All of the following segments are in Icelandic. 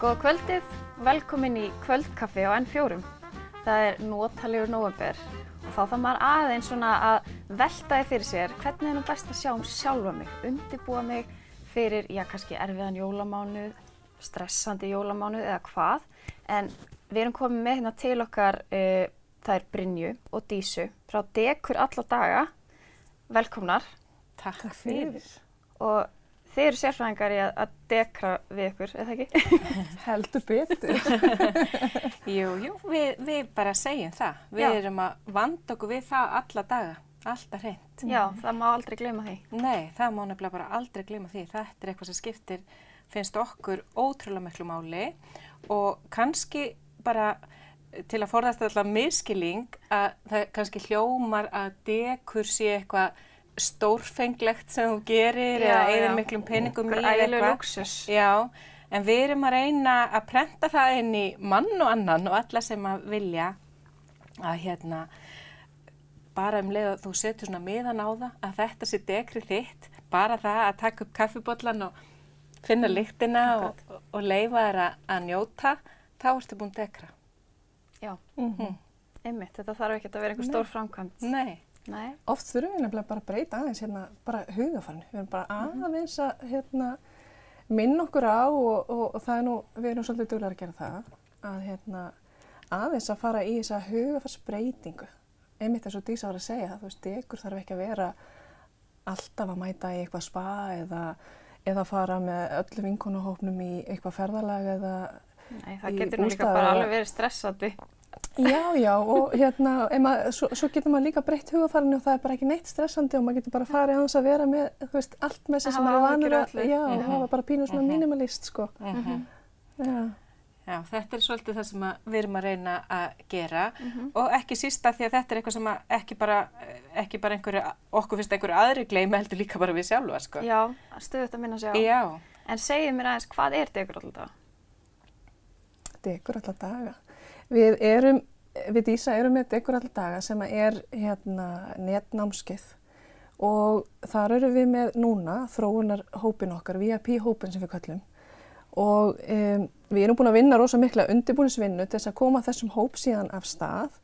Góða kvöldið, velkomin í kvöldkaffi á N4. Það er nótalegur november og þá þarf maður aðeins svona að velta þið fyrir sér hvernig er nú best að sjá um sjálfa mig, undibúa mig fyrir, já kannski erfiðan jólamánuð, stressandi jólamánuð eða hvað. En við erum komið með hérna til okkar, uh, það er Brynju og Dísu frá Dekur alla daga. Velkomnar Takk fyrir. og þið eru sérfræðingar í að, að dekra við ykkur, eða ekki? Heldur betur. Jú, jú, við, við bara segjum það. Við Já. erum að vanda okkur við það alla daga, alltaf hreint. Já, það má aldrei gleyma því. Nei, það má nefnilega bara aldrei glima því. Þetta er eitthvað sem skiptir, finnst okkur ótrúlega miklu máli og kannski bara til að forðast alltaf miskiling að það kannski hljómar að dekur sé eitthvað stórfenglegt sem þú gerir Já, eða eða miklum peningum í eitthvað. en við erum að reyna að prenta það inn í mann og annan og alla sem að vilja að hérna bara um leið að þú setur svona miðan á það að þetta sé dekri þitt, bara það að taka upp kaffibollan og finna lyktina og, og, leifa þær að, að njóta, þá ertu búin dekra. Já, Mhm. einmitt, þetta þarf ekki að vera einhver stór framkvæmt. Nei, Nei. Oft þurfum við nefnilega bara að breyta aðeins hérna, bara hugafarni. Við erum bara aðeins að hérna, minna okkur á og, og, og það er nú, við erum svolítið duglega að gera það, að hérna, aðeins að fara í þessa hugafarsbreytingu. Einmitt eins og Dísa var að segja, þú veist, ykkur þarf ekki að vera alltaf að mæta í eitthvað spa eða, eða fara með öllu vinkonuhópnum í eitthvað ferðalag eða Nei, það getur nú líka bara alveg verið stressandi. Já, já, og hérna, maður, svo, svo getur maður líka breytt hugafarinu og það er bara ekki neitt stressandi og maður getur bara farið aðeins að vera með, þú veist, allt með sig sem Hafa maður er vanur að, já, Mhm. hafa bara pínu svona Mhm. minimalist, sko. mm Já, Já, þetta er svolítið það sem að við erum að reyna að gera Mhm. og ekki sísta því að þetta er eitthvað sem að ekki bara, ekki bara einhverju, okkur finnst einhverju aðri gleymi heldur líka bara við sjálfa, sko. Já, stöðut að minna sig á. Já. En segið mér aðeins, hvað er degur alltaf? degur alla daga. Við erum, við Dísa erum með degur alla daga sem er hérna netnámskeið og þar eru við með núna þróunar hópin okkar, VIP hópin sem við kallum og um, við erum búin að vinna rosa mikla undirbúinisvinnu til þess að koma þessum hóp síðan af stað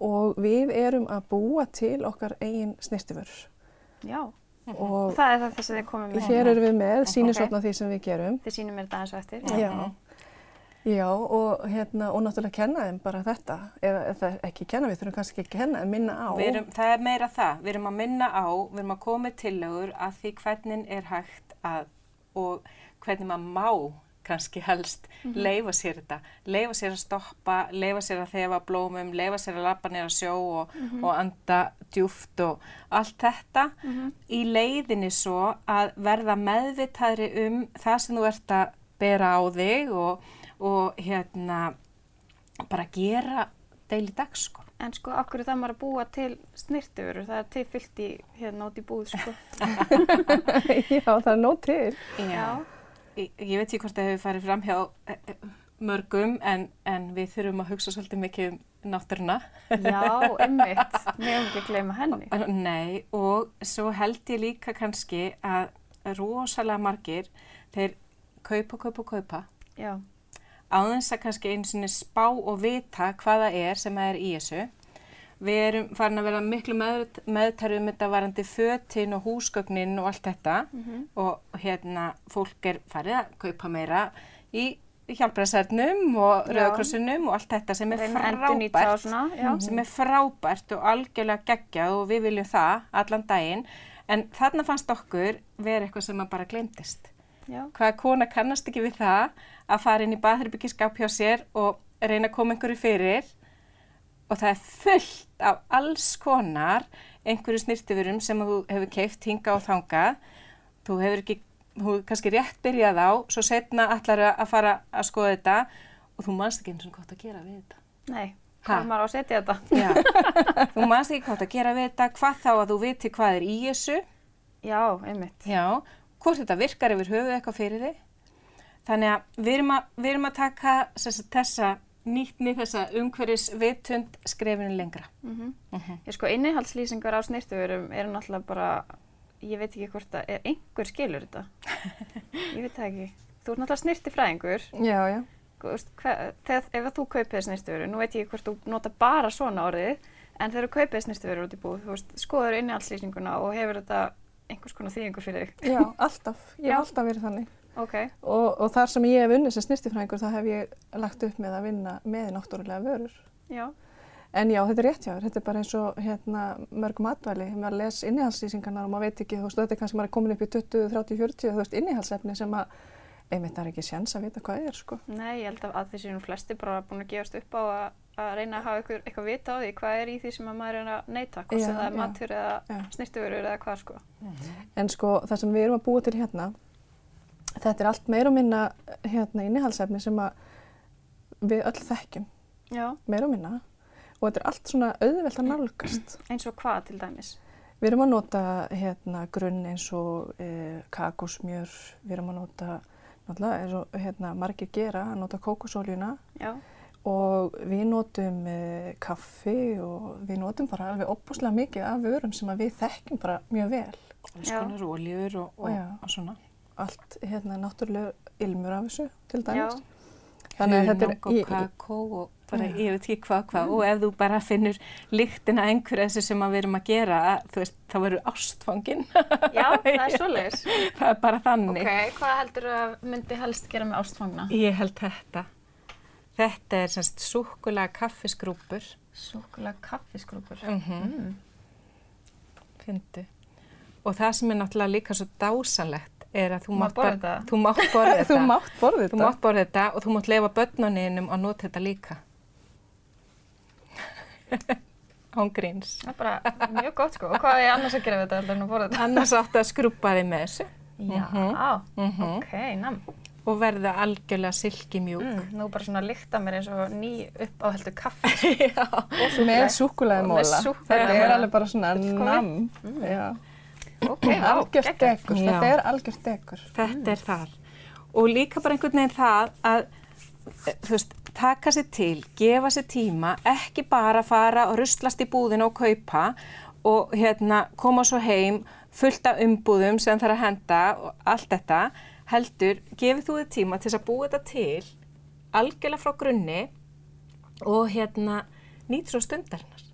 og við erum að búa til okkar eigin snirtiförur Já, og það er það sem þið komum með. hér erum við með Ok. sínisotna því sem við gerum. Þið sýnum mér þetta aðeins á eftir. Mhm. Já, já og, hérna, og náttúrulega kenna þeim bara þetta, eða, eða ekki kenna, við þurfum kannski ekki kenna, en minna á. Erum, það er meira það, við erum að minna á, við erum að koma með tillögur að því hvernig er hægt að og hvernig maður má kannski helst leifa sér þetta, leifa sér að stoppa, leifa sér að þefa blómum, leifa sér að lappa nýra sjó og, og anda djúft og allt þetta. Í leiðinni svo að verða meðvitaðri um það sem þú ert að bera á þig og, og hérna bara gera deili dag sko. En sko, okkur er það maður að búa til snirtifurur, það er til fyllt í hérna út í búð, sko. já, það er nóg til. Já. Ég, ég veit ekki hvort það hefur farið fram hjá eh, eh, mörgum en, en við þurfum að hugsa svolítið mikið um náttúruna. Já, einmitt, meðum ekki að gleyma henni. Nei, og svo held ég líka kannski að rosalega margir, þeir kaupa, kaupa, kaupa Já, á þess að kannski einu sinni spá og vita hvað það er sem er í þessu. Við erum farin að vera miklu með, meðtæru um þetta varandi fötin og húsgögnin og allt þetta. Mhm. og hérna fólk er farið að kaupa meira í hjálpræðsarnum og rauðkrossunum og allt þetta sem er frábært. svona, já. sem er frábært og algjörlega geggjað og við viljum það allan daginn. En þarna fannst okkur vera eitthvað sem bara glemtist Já, hvaða kona kannast ekki við það að fara inn í baðherbyggiskap hjá sér og reyna að koma einhverju fyrir. Og það er fullt af alls konar einhverju snirtifurum sem þú hefur keift hinga og þanga þú hefur ekki, þú hefur kannski rétt byrjað á svo setna allar að fara að skoða þetta og þú manst ekki eins og gott að gera við þetta. Nei, hvað maður á að setja þetta? Já, þú manst ekki gott að gera við þetta hvað þá að þú viti hvað er í þessu. Já, einmitt. Já, hvort þetta virkar yfir höfuð eitthvað fyrir þig. Þannig að við erum að, við erum að taka þessa, þessa nýtni, þessa umhverfis vitund skrefinu lengra. Mm Mhm. Ég sko, innihaldslýsingar á snirtuverum eru náttúrulega bara, ég veit ekki hvort það er einhver skilur þetta. ég veit það ekki. þú ert náttúrulega snirti fræðingur, Já, já. þegar, ef að þú kaupið snirtiföru, nú veit ég hvort þú nota bara svona orðið, en þegar þú kaupið snirtiföru út í búð, þú veist, skoður innihaldslýsinguna og hefur þetta einhvers konar þýðingu fyrir þig. Já, alltaf. Ég hef alltaf verið þannig. Ok, Og, og þar sem ég hef unnið sem snirtifræðingur, þá hef ég lagt upp með að vinna með náttúrulega vörur. já, En já, þetta er rétt hjá þér. Þetta er bara eins og hérna, mörg matvæli. Maður les innihaldslýsingarnar og maður veit ekki, þú veist, þetta er kannski maður komin upp í 20, 30, 40, þú veist, innihaldsefni sem að, einmitt það er ekki sjans að vita hvað er, sko. nei, ég held að, að þessi nú flesti bara búin að gefast upp á að, að reyna að hafa eitthvað, eitthvað vita á því hvað er í því sem að maður er að neyta, hvort sem það er matur eða snirtiförur eða hvað sko. En sko, það sem við erum að búa til hérna, þetta er allt meira og minna hérna innihaldsefni sem að við öll þekkjum, Já, meira og minna. Og þetta er allt svona auðvelt að nálgast. eins og hvað til dæmis? Við erum að nota hérna, grunn eins og e, kakósmjör, við erum að nota náttúrulega eins og hérna, margir gera, að nota kókosóljuna Já, og við notum e, kaffi og við notum bara alveg opbúslega mikið af vörum sem að við þekkjum bara mjög vel. Konar oljur og, og, og svona. Allt hérna náttúrulega ilmur af þessu til dæmis. Þannig að þetta er Hunang og í- kakó og bara Já. ég veit ekki hvað hvað og ef þú bara finnur lyktina einhverja þessu sem að við erum að gera, þú veist, þá verður ástfangin. já, það er svoleiðis. það er bara þannig. Ok, hvað heldur að myndi helst gera með ástfangna? Ég held þetta. Þetta er semst súkulega kaffiskrúpur. Súkulega kaffiskrúpur. Mm -hmm. Mm. Fyndu. Og það sem er náttúrulega líka svo dásanlegt er að þú Má mátt borða þetta? Þú mátt borða þetta. Þú mátt borða þetta. Þú mátt borða þetta og þú mátt lefa börnuninum að nota þetta líka. Án gríns. Það er bara mjög gott sko. Og hvað er annars að gera við þetta heldur en að borða þetta? Annars áttu að skrúpa þig með þessu Já, Mhm. ok, nam. og verða algjörlega silki mjúk. Mm, nú bara svona lykta mér eins og ný uppáheldu kaffi. Já. Og með móla. súkkulaðimóla. Þetta er alveg bara svona Fullkomið. Nam. Já. Ok, já, Algjört degur. Þetta er algjört degur. Þetta er þar. Og líka bara einhvern veginn það að, eh, veist, taka sér til, gefa sér tíma, ekki bara fara og ruslast í búðina og kaupa og hérna koma svo heim fullt af umbúðum sem þarf að henda og allt þetta, heldur, gefið þú þið tíma til að búa þetta til algjörlega frá grunni og hérna nýt svo stundarinnar.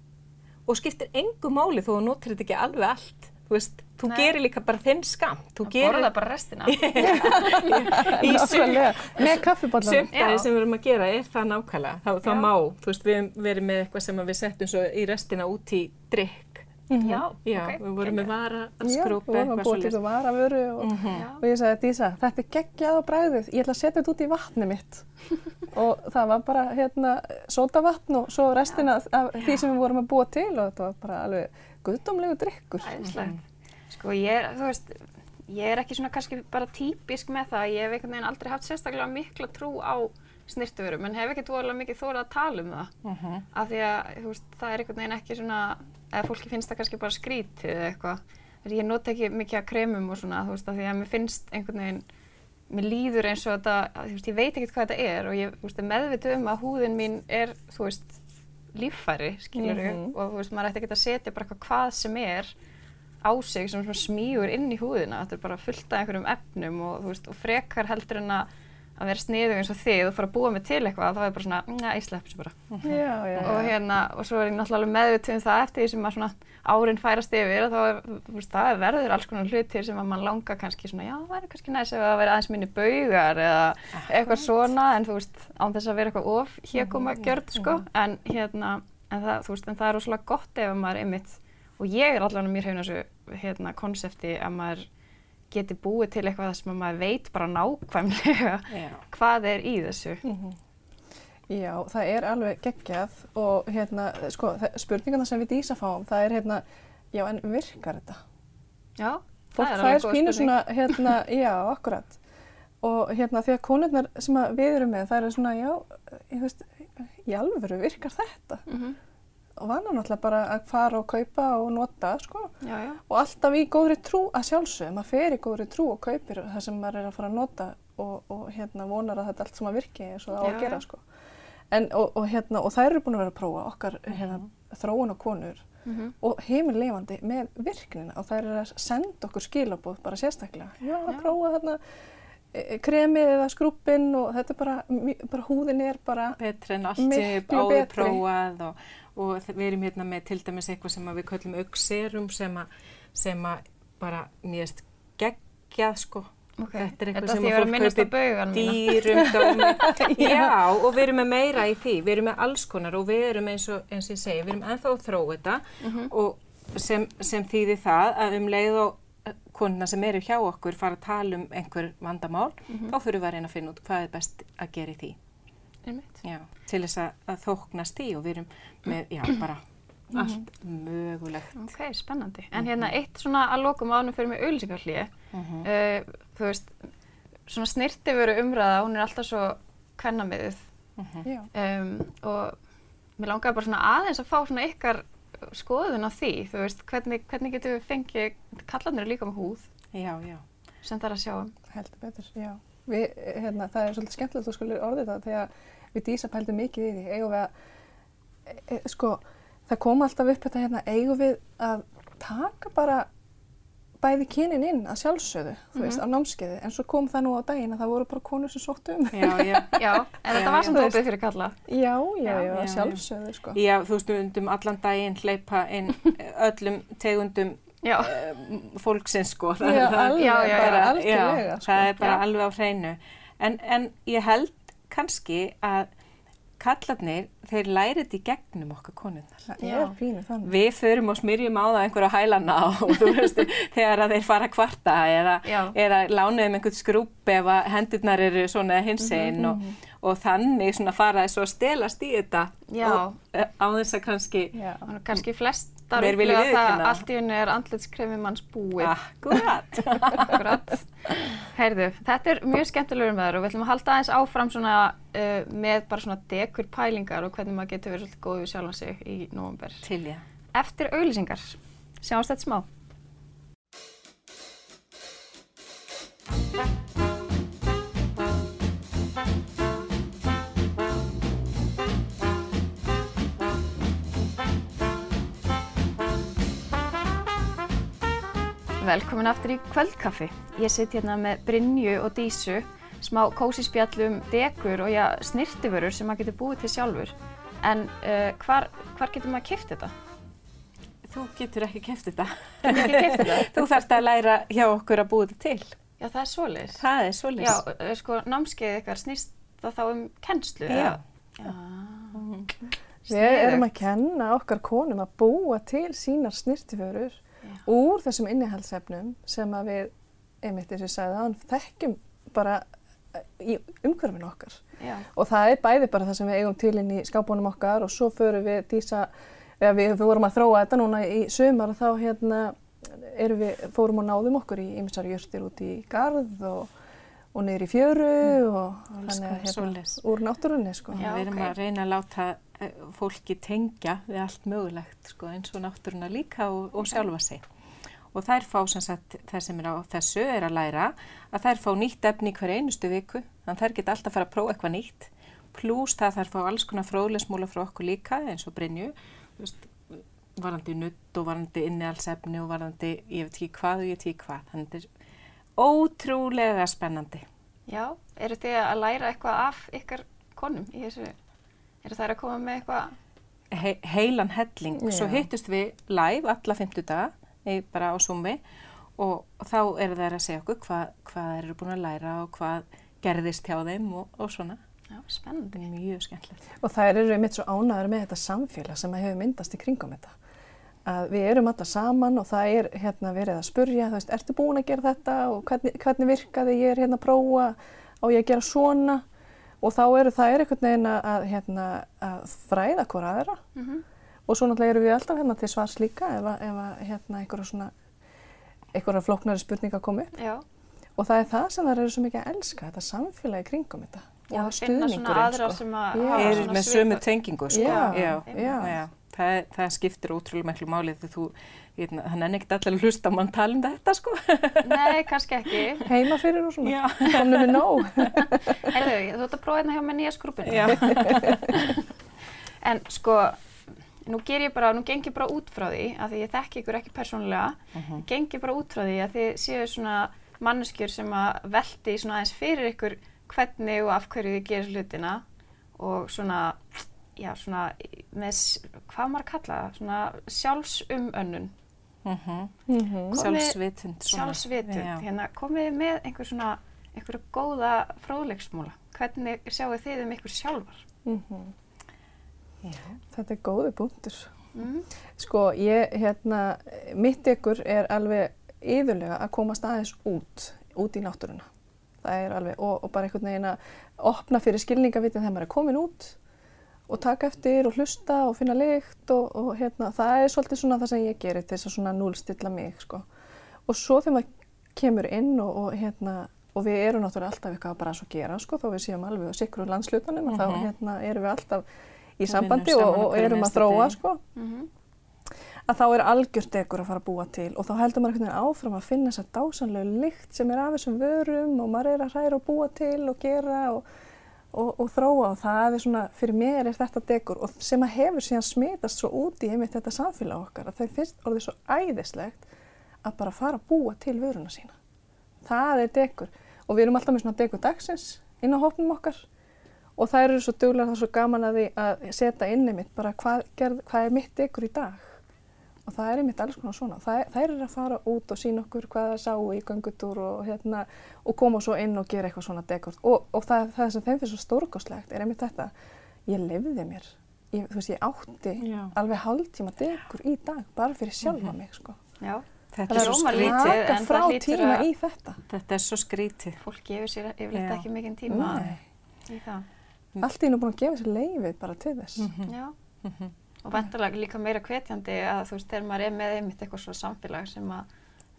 Og skiptir engu máli þó að notir þetta ekki alveg allt. Þú veist, þú Nei. gerir líka bara þinn skam. Þú Borða bara restina. Nákvæmlega. Með kaffibollan. sumt af því Já. sem við erum að gera er það nákvæmlega. Þá, þá Já. má, þú veist, við verið með eitthvað sem við settum svo í restina út í drikk. Já, Já, ok. við vorum með vara að Já, skrúpa við vorum að eitthvað búa svo til það vara vöru og, Já. og ég sagði, Dísa, þetta er geggjað á bræðið, ég ætla að setja þetta út í vatni mitt. og það var bara hérna sótavatn og svo restina af því sem við vorum að búa til og þetta var bara alveg guðdómlegu drikkur. Æðislegt. Sko ég er, þú veist, ég er ekki svona kannski bara típisk með það. Ég hef einhvern veginn aldrei haft sérstaklega mikla trú á snirtuverum, en hef ekki tvoðalega mikið þórað að tala um það. Mhm. Af því að, þú veist, það er einhvern veginn ekki svona, eða fólki finnst það kannski bara skrítið eða eitthvað. Ég nota ekki mikið af kremum og svona, þú veist, af því að mér finnst einhvern veginn, mér líður eins og þetta, þú veist, ég veit ekkert hvað þetta er og ég, þú veist, er meðvituð um að húðin mín er, þú veist, líffæri, skilur Mhm. og þú veist, maður ætti ekki að setja bara eitthvað hvað sem er á sig sem smígur inn í húðina, þetta er bara fullt af einhverjum efnum og veist, og frekar heldur en að að vera sniðug eins og þið og fara að búa mig til eitthvað, þá er bara svona, njá, ég slepp þessu bara. Já, já, Og hérna, og svo er ég náttúrulega alveg meðvituð um það eftir því sem að svona árin færast yfir og þá er, veist, það verður alls konar hlutir sem að mann langar kannski svona, já, það væri kannski næst ef það væri aðeins minni baugar eða eitthvað svona, en þú veist, án þess að vera eitthvað of hér koma gjörð, sko, en hérna, en það, þú veist, en það er rosalega gott ef að maður einmitt, og ég er allavega mér hefna þessu, hérna, konsepti að maður geti búið til eitthvað sem að maður veit bara nákvæmlega hvað er í þessu. Mhm. Já, það er alveg geggjað og hérna, sko, spurningarna sem við Dísa fáum, það er hérna, já, en virkar þetta? Já, Fólk er alveg góð spurning. svona, hérna, já, akkurat. Og hérna, því að konurnar sem að við erum með, það er svona, já, ég veist, í alvöru virkar þetta. Mhm. Og var náttúrulega bara að fara og kaupa og nota, sko. Já, já. Og alltaf í góðri trú að sjálfsögum, maður fer í góðri trú og kaupir það sem maður er að fara að nota og, og hérna vonar að þetta allt sem að virki eins og það á að gera, sko. En, og, og, hérna, og þær eru búin að vera að prófa okkar hérna, þróun og konur Mhm. og heimil lifandi með virknina og þær eru að senda okkur skilabóð bara sérstaklega. Já, að Já. prófa þarna kremið eða skrúppin og þetta er bara, bara húðin er bara, betri en allt sem áður prófað og, og við erum hérna með til dæmis eitthvað sem við köllum augserum sem að, sem að bara mjögst geggjað sko. Ok. Þetta er Þetta eitthvað því sem að fólk mína. dýrum dómi. Já, og við erum með meira í því. Við erum með alls konar og við erum eins og, eins og ég segi, við erum ennþá að þróa þetta Mhm. og sem, sem þýðir það að um leið og konuna sem eru hjá okkur fara að tala um einhver vandamál, Mhm. þá fyrir við að reyna að finna út hvað er best að gera í því. Einmitt. Já, til þess að, að þóknast í og við erum með, já, bara allt mögulegt. Ok, spennandi. En hérna eitt svona að lokum ánum fyrir mig auðlýsingarhlýi. Mhm. Uh, þú veist, svona snirti veru umræða, hún er alltaf svo kvennamiðuð. já. Um, og mér langaði bara svona aðeins að fá svona ykkar skoðun á því. Þú veist, hvernig, hvernig getum við fengið, kallarnir eru líka með húð Já, já. sem það er að sjá um. Heldur betur, já. Við, hérna, það er svolítið skemmtilegt að skulle orðið það þegar við dísa pældum mikið í því. Eigum við að, e, e, sko, það kom alltaf upp þetta hérna, eigum við að taka bara bæði kynin inn að sjálfsögðu, þú veist, á námskeiði. En svo kom það nú á daginn að það voru bara konur sem sóttu um. Já, já. Já, en þetta Já, var samt opið fyrir kalla. Já, já, já, Já, sjálfsögðu, sko. Já, þú veist, undum allan daginn hleypa inn öllum tegundum uh, fólksins, sko. Já, alveg, Já, já, já. bara já, algjörlega, sko. það er bara Já. alveg á hreinu. En, en ég held kannski að kallarnir, þeir læri þetta í gegnum okkar konunnar. Er. Við förum og smyrjum á það einhverja hælana og þú veist, þegar að þeir fara að kvarta eða, eða lánuðum einhvern skrúp ef að hendurnar eru svona hinsegin og, og þannig svona fara þessu að stelast í þetta Já. og, eh, á þess að kannski Já. kannski flestar Það viðurkenna. að allt í henni er andlitskremi manns búið. akkurat. Akkurat. Heyrðu, þetta er mjög skemmtilegur með þér og við ætlum að halda aðeins áfram svona uh, með bara svona dekur pælingar og hvernig maður getur verið svolítið góð við sjálfan sig í nóvumber. Til ég. Eftir auglýsingar, sjáumst þetta smá. Velkomin aftur í kvöldkaffi. Ég sitt hérna með Brynju og Dísu, smá kósi spjallum, dekur og já, snirtiförur sem maður getur búið til sjálfur. En uh, hvar, hvar getur maður kipt þetta? Þú getur ekki keft þetta. Getur ekki keypt þetta? Þú þarfst að læra hjá okkur að búið þetta til. Já, það er svoleiðis. Það er svolítið. Já, uh, sko, námskeið ykkar snýst það þá um kennslu? Já. eða? Já. Við erum að kenna okkar konum að búa til sínar snirtiförur Já. Úr þessum innihaldsefnum sem að við, einmitt eins og ég sagði þann, þekkjum bara eh, í umhverfinu okkar. Já. Og það er bæði bara það sem við eigum til inn í skápunum okkar og svo förum við dísa, eða við, við vorum að þróa þetta núna í sumar og þá hérna erum við, fórum og náðum okkur í ymsar jörtir út í garð og, og niður í fjöru og Alls þannig að svoleiðis. úr náttúrunni sko. Já, við erum ok. að reyna að láta fólki tengja við allt mögulegt, sko, eins og náttúruna líka og, og sjálfa sig. Og þær fá sem sagt, þær sem er á þessu er að læra að þær fá nýtt efni hver einustu viku, þannig þær geta alltaf að fara að prófa eitthvað nýtt. Plús það þær fá alls konar fróðlesmúla frá okkur líka, eins og Brynju, varandi nutt og varandi innihalsefni og varandi, ég veit ekki hvað og ég veit ekki hvað. Þannig þetta er ótrúlega spennandi. Já, eru þið að læra eitthvað af ykkar konum í þessu? Eru þær að koma með eitthvað? he heilan helling. Svo Já. hittust við live alla fimmtudaga, í- bara á Zoomi og þá eru þær að segja okkur hvað, hvað þær eru búin að læra og hvað gerðist hjá þeim og, og svona. Já, spennandi. Er mjög skemmtilegt. Og þær eru einmitt svo ánæður með þetta samfélag sem að hefur myndast í kringum þetta. Að við erum alla saman og það er hérna verið að spurja, þú veist, ertu búin að gera þetta og hvernig, hvernig virkaði, ég er hérna að prófa, á ég að gera svona og þá eru það er einhvern veginn að, hérna, að fræða hvora aðra Mm og svo náttúrulega eru við alltaf hérna til svars líka ef að, ef að hérna einhverja svona, einhverja flóknari spurninga komi upp Já, og það er það sem þær eru svo mikið að elska, þetta samfélagi kringum þetta já og finna svona stuðningurinn, aðrar sko. sem að Já. hafa Eru svona með sömu tengingu, sko. Já, já. Það, það skiptir ótrúlega miklu máli þegar þú, ég, hann er ekkert allir að hlusta mann tala um þetta, sko. Nei, kannski ekki. heima fyrir og svona, Já. komnum við nóg. Heyrðu, þú ert að prófa hérna hjá með nýja skrúpinu. Já. En sko, nú ger ég bara, nú geng ég bara út frá því, af því ég þekki ykkur ekki persónulega, Mhm. geng ég bara út frá því að þið séu svona manneskjur sem að velti svona aðeins fyrir ykkur hvernig og af hverju þið gerir hlutina og svona, já, svona með, hvað maður að kalla það, svona sjálfsumönnun, Mm -hmm. Mhm. Komið- Sjálfsvitund. svona. sjálfsvitund, Já. hérna komið með einhver svona, einhverja góða fróðleiksmúla, hvernig sjáu þið um ykkur sjálfar? Mhm. Já. Þetta er góði punktur. Mm. Sko, ég, hérna, mitt ykkur er alveg yfirlega að komast aðeins út, út í náttúruna. Það er alveg, og, og bara einhvern veginn að opna fyrir skilningavitin þegar maður er komin út og taka eftir og hlusta og finna lykt og, og hérna, það er svolítið svona það sem ég gerir til þess að svona núlstilla mig, sko. Og svo þegar maður kemur inn og, og hérna, og við erum náttúrulega alltaf eitthvað bara að svo gera, sko, þó við séum alveg á sikru landslutanum, mm Mhm. þá hérna, erum við alltaf í sambandi og, og erum að þróa, sko Mm að þá er algjört degur að fara að búa til og þá heldur maður einhvern veginn áfram að finna þessa dásanlegu lykt sem er af þessum vörum og maður er að hræra og búa til og gera og, og, og þróa og það er svona, fyrir mér er þetta degur og sem að hefur síðan smitast svo út í þetta samfélag okkar að þau finnst orðið svo æðislegt að bara fara að búa til vöruna sína. Það er degur og við erum alltaf með svona degur dagsins inn á hópnum okkar. Og það eru svo duglega það er svo gaman að því að setja inn einmitt bara hvað, gerð, hvað er mitt degur í dag og það er einmitt alls konar svona. Það, þær eru að fara út og sína okkur hvað það sáu í göngutúr og, hérna, og koma svo inn og gera eitthvað svona dekord. Og, og það, það sem þeim finnst svo stórkoslegt er einmitt þetta, ég lefði mér, ég, þú veist, ég átti Já. alveg hálftíma degur í dag bara fyrir sjálfa mig, sko. Já, Þetta er svo skrítið. en það tíma að- í þetta. Þetta er svo skrítið. fólk gefur sér yfirleitt ekki mikinn tíma Nei. í það. Allt í nú búin að gefa sér leifið bara til þess. Mhm. Já. Mhm. Og vantarlega líka meira hvetjandi að þú veist, þegar maður er með einmitt eitthvað svo samfélag sem að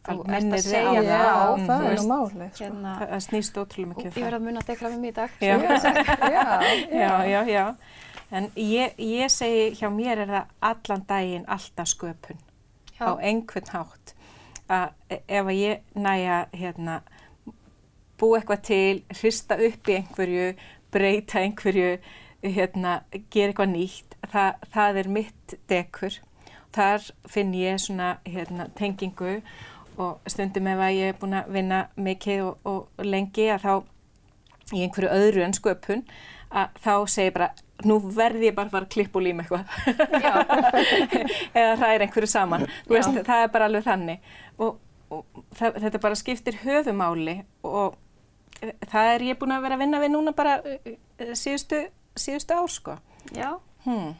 þú ert að segja á Já, það. frá, það er nú málið, sko. hérna, Það snýst ótrúlega og mikið um ég verð að muna að dekla við mig í dag. Já. já, Já, já, já. En ég, ég segi hjá mér er það allan daginn alltaf sköpun á einhvern hátt. Að ef að ég næja hérna, búa eitthvað til, hrista upp í einhverju, breyta einhverju, hérna, gera eitthvað nýtt, það, það er mitt dekur. Þar finn ég svona hérna, tengingu og stundum ef að ég er búin að vinna mikið og, og lengi að þá í einhverju öðru en sköpun að þá segir bara nú verði ég bara að fara að klippa og líma eitthvað. Eða það er einhverju saman. Veist, það er bara alveg þannig. Og, og það, þetta bara skiptir höfumáli og eh, það er ég búin að vera að vinna við núna bara eh, eh, síðustu, síðustu ár sko. Já, hmm.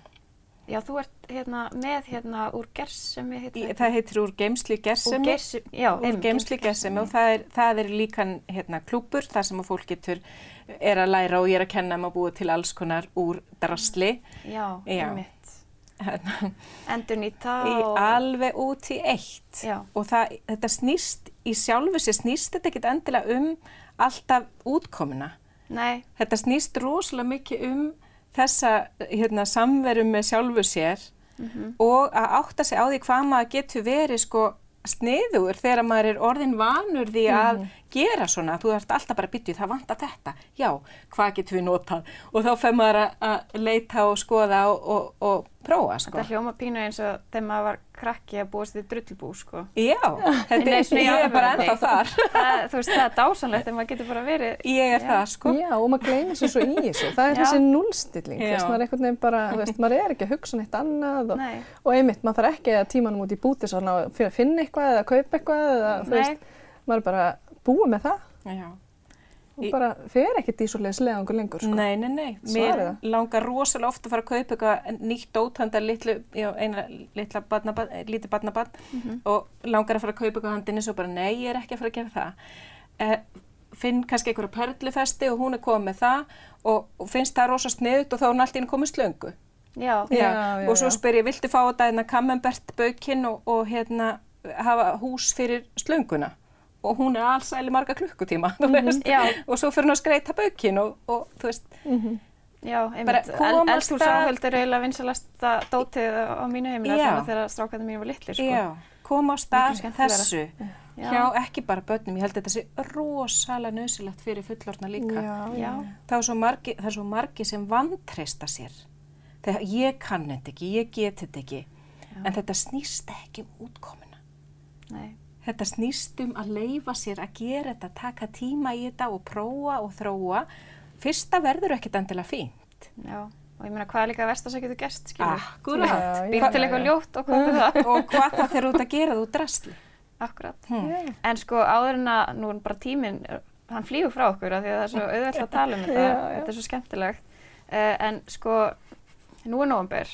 já, þú ert hérna með hérna úr gersemi, heitir það heitir úr geimslu Úr gersemi. Gersemi, já, úr einmitt, geimslu gersemi. Og það er, það er líka hérna, klúpur þar sem fólk getur er að læra og ég er að kenna um að búa til alls konar úr drasli. Já, Já. einmitt. hérna, Endur nýta í og... alveg út í eitt. Já. og það, þetta snýst í sjálfu sér snýst þetta ekkit endilega um alltaf útkomuna Nei, þetta snýst rosalega mikið um þessa hérna, samveru með sjálfu sér Mhm. og að átta sig á því hvað maður getur verið sko sniður þegar maður er orðin vanur því að gera svona, þú ert alltaf bara byttið, það vantar þetta, já, hvað getur við notað? Og þá fer maður að- að leita og skoða og, og, og prófa sko. þetta hljóma pínu eins og þegar maður var krakki að búast við drullbú, sko. Já, þetta er, svona í ég er bara ennþá þar. Það, þú veist, það er dásanlegt en maður getur bara verið... Ég er Já. það, sko. Já, og maður gleymir sér svo í þessu. Það er Já. þessi núlstilling, Já. þú veist, maður er einhvern veginn bara, þú veist, maður er ekki að hugsa neitt annað og, og einmitt, maður þarf ekki að tímanum út í búti svona að fi- finna eitthvað eða kaupa eitthvað eða, þú veist, maður er bara búið með það Já. Og bara fer ekkert í svo leiðis leðangur lengur, sko. Nei, nei, nei. Mér langar rosalega ofta að fara að kaupa eitthvað nýtt dóthanda litlu, já, eina litla barnabann, lítið barnabann Mhm. og langar að fara að kaupa eitthvað handinni svo bara nei, ég er ekki að fara að gera það. Eh, finn kannski einhverja perlufesti og hún er komið með það og, og finnst það rosa sniðut og þá er hún allt í henni komið slöngu. já, Já, já, og svo spyr ég, viltu fá þetta hérna Camembert baukinn og, og hérna hafa hús fyrir slönguna? Og hún er allsæli marga klukkutíma, veist. já, Og svo fyrir hún að skreita baukinn og, og þú veist, Mhm. já, Bara einmitt. komast Eldhús að- áhöld er eiginlega vinsalasta dótið á mínu heimila Já. svona þegar strákarnir mínu var litlir, sko. Já, koma á stað þessu Já. hjá ekki bara börnum, ég held að þetta sé rosalega nöðsilegt fyrir fullorna líka. Já, Já. Það, er svo margi, er svo margi sem vantreysta sér. Þegar ég kann þetta ekki, ég get þetta ekki. En þetta snýst ekki um útkomuna. Nei, þetta snýst um að leifa sér að gera þetta, taka tíma í þetta og prófa og þróa. Fyrsta verður ekkit endilega fínt. Já, og ég meina hvað er líka verst að það getur gerst, skilur? Já. Býr til eitthvað ljótt og hvað er það? og hvað það þegar út að gera þú drastli. Akkurat. Hmm. En sko áður en að nú er bara tíminn, hann flýgur frá okkur af því að það er svo auðvelt að tala um þetta, Já, já. þetta er svo skemmtilegt. Uh, en sko, nú er november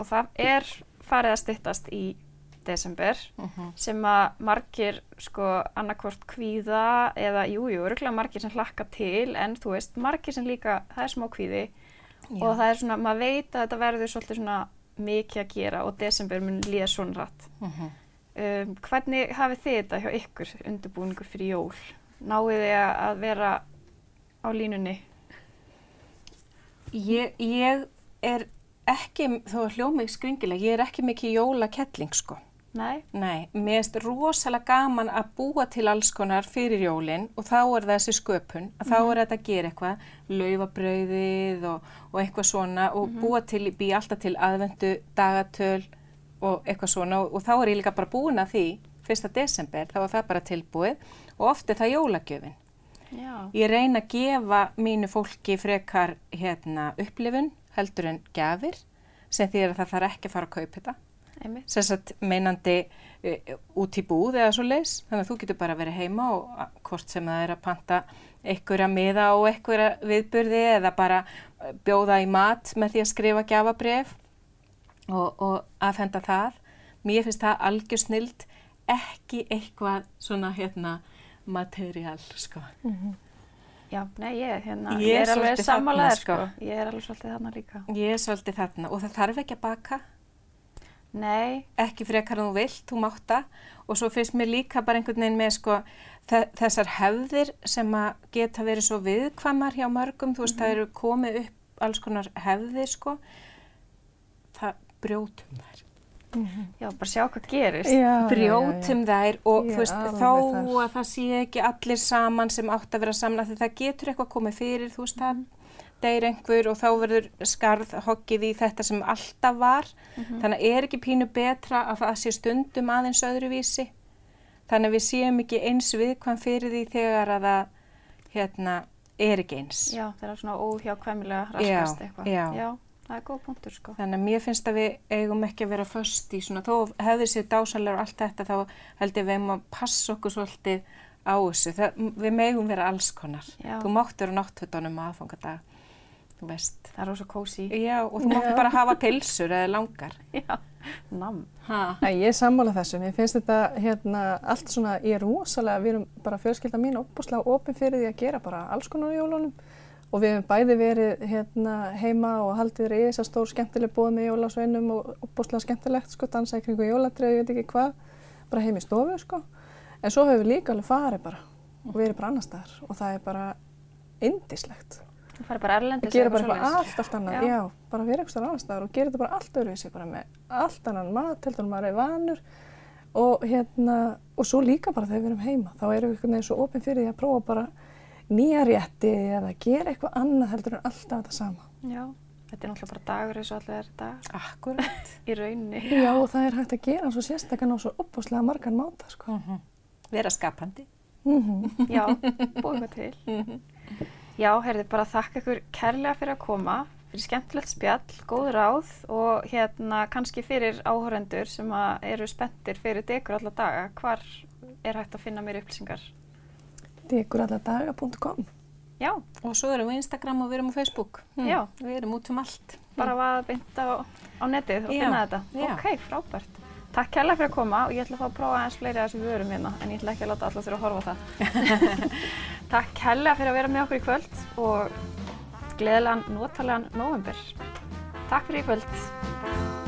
og það er farið að styttast í desember Mhm. sem að margir sko annarkvort kvíða eða jújú, jú, örgulega margir sem hlakka til en þú veist, margir sem líka, það er smá kvíði og það er svona, maður veit að þetta verður svolítið svona mikið að gera og desember mun líða svona rætt. Mhm. Um, hvernig hafið þið þetta hjá ykkur undirbúningur fyrir jól? Náið þið að- vera á línunni? Ég, ég er ekki, þó að hljómið skringilega, ég er ekki mikið jólakettling sko. Nei? Nei, mér finnst rosalega gaman að búa til alls konar fyrir jólinn og þá er þessi sköpun, að þá er þetta að gera eitthvað, laufabrauðið og, og eitthvað svona og búa til, bý alltaf til aðvendu dagatöl og eitthvað svona og, og þá er ég líka bara búin að því, fyrsta desember, þá er það bara tilbúið og oft er það jólagjöfin. Já. Ég reyna að gefa mínu fólki frekar hérna, upplifun heldur en gjafir sem því að það þarf ekki að fara að kaupa þetta Einmitt. sem sagt meinandi uh, út í búð eða svo leis þannig að þú getur bara verið heima og hvort sem það er að panta einhverja miða og einhverja viðburði eða bara uh, bjóða í mat með því að skrifa gjafabref og, og afhenda það mér finnst það algjör snild ekki eitthvað svona hérna materiál sko Já, nei, ég, hérna, Ég ég er alveg þarna, sko. sko. Ég er alveg svolítið þarna líka. ég er svolítið þarna og það þarf ekki að baka Nei, ekki frekar en þú vilt, þú mátt það. Og svo finnst mér líka bara einhvern veginn með sko þe- þessar hefðir sem að geta verið svo viðkvæmar hjá mörgum, þú veist, það eru komið upp alls konar hefðir sko. Það brjótum þær. Já, bara sjá hvað gerist. Já, já, já, brjótum þær og þú veist, þar. að það sé ekki allir saman sem átt að vera saman því það getur eitthvað komið fyrir, þú veist, það deyr einhver og þá verður skarð hoggið í þetta sem alltaf var þannig að er ekki pínu betra að það sé stundum aðeins öðruvísi þannig að við séum ekki eins viðkvæm fyrir því þegar að það hérna, er ekki eins Já, það er svona óhjákvæmilega raskast Já, eitthvað. já. það er góð punktur, sko. Þannig að mér finnst að við eigum ekki að vera föst í svona, þó hefði sér dásalega og allt þetta, þá held ég við eigum að passa okkur svolítið á þessu. Það, við megum vera alls konar. Já. Þú mátt vera náttfötunum að aðfangadag, veist. Það er rosa kósi. Já, og þú mátt bara hafa pilsur eða langar. Já, nam. Ha. Æ, ég er sammála þessu, mér finnst þetta hérna allt svona, ég er rosalega, við erum bara fjölskylda mín opbúslega opin fyrir því að gera bara alls konar á jólunum og við hefum bæði verið hérna heima og haldið reysa stór skemmtileg bóð með jólasveinum og opbúslega skemmtilegt sko, dansa í kringu jóladreið, ég veit ekki hvað, bara heim í stofu sko, en svo hefur við líka alveg farið bara og verið bara annar staðar og það er bara indislegt. Þú færi bara erlendis. Gera bara eitthvað eitthvað svoleiðis. allt, allt annað, Já. já. bara vera eitthvað annar staðar og gera þetta bara allt öðruvísi, bara með allt annan mat, heldur maður er vanur og hérna, og svo líka bara þegar við erum heima, þá erum við einhvern veginn svo opinn fyrir því að prófa bara nýja rétti eða gera eitthvað annað heldur en alltaf þetta sama. Já, þetta er náttúrulega bara dagur eins og allir er dag Akkurat. í rauninni. Já, og það er hægt að gera svo sérstakann á svo opbúslega margan máta, sko. Vera skapandi. Mm Já, búið eitthvað til. Já, heyrði, bara þakka ykkur kærlega fyrir að koma, fyrir skemmtilegt spjall, góð ráð og hérna kannski fyrir áhórendur sem að eru spenntir fyrir degur alla daga. Hvar er hægt að finna mér upplýsingar? Dekuralladaga.com Já, Og svo erum við á Instagram og við erum á Facebook. Hm, Já. Við erum út um allt. bara vaða beint á, á netið og finna þetta. já. Ok, frábært. Takk kærlega fyrir að koma og ég ætla að fá að prófa aðeins fleiri af þessum vörum hérna en ég ætla ekki að láta alla þurfa að horfa það. Takk kærlega fyrir að vera með okkur í kvöld og gleðilegan notalegan november. Takk fyrir í kvöld.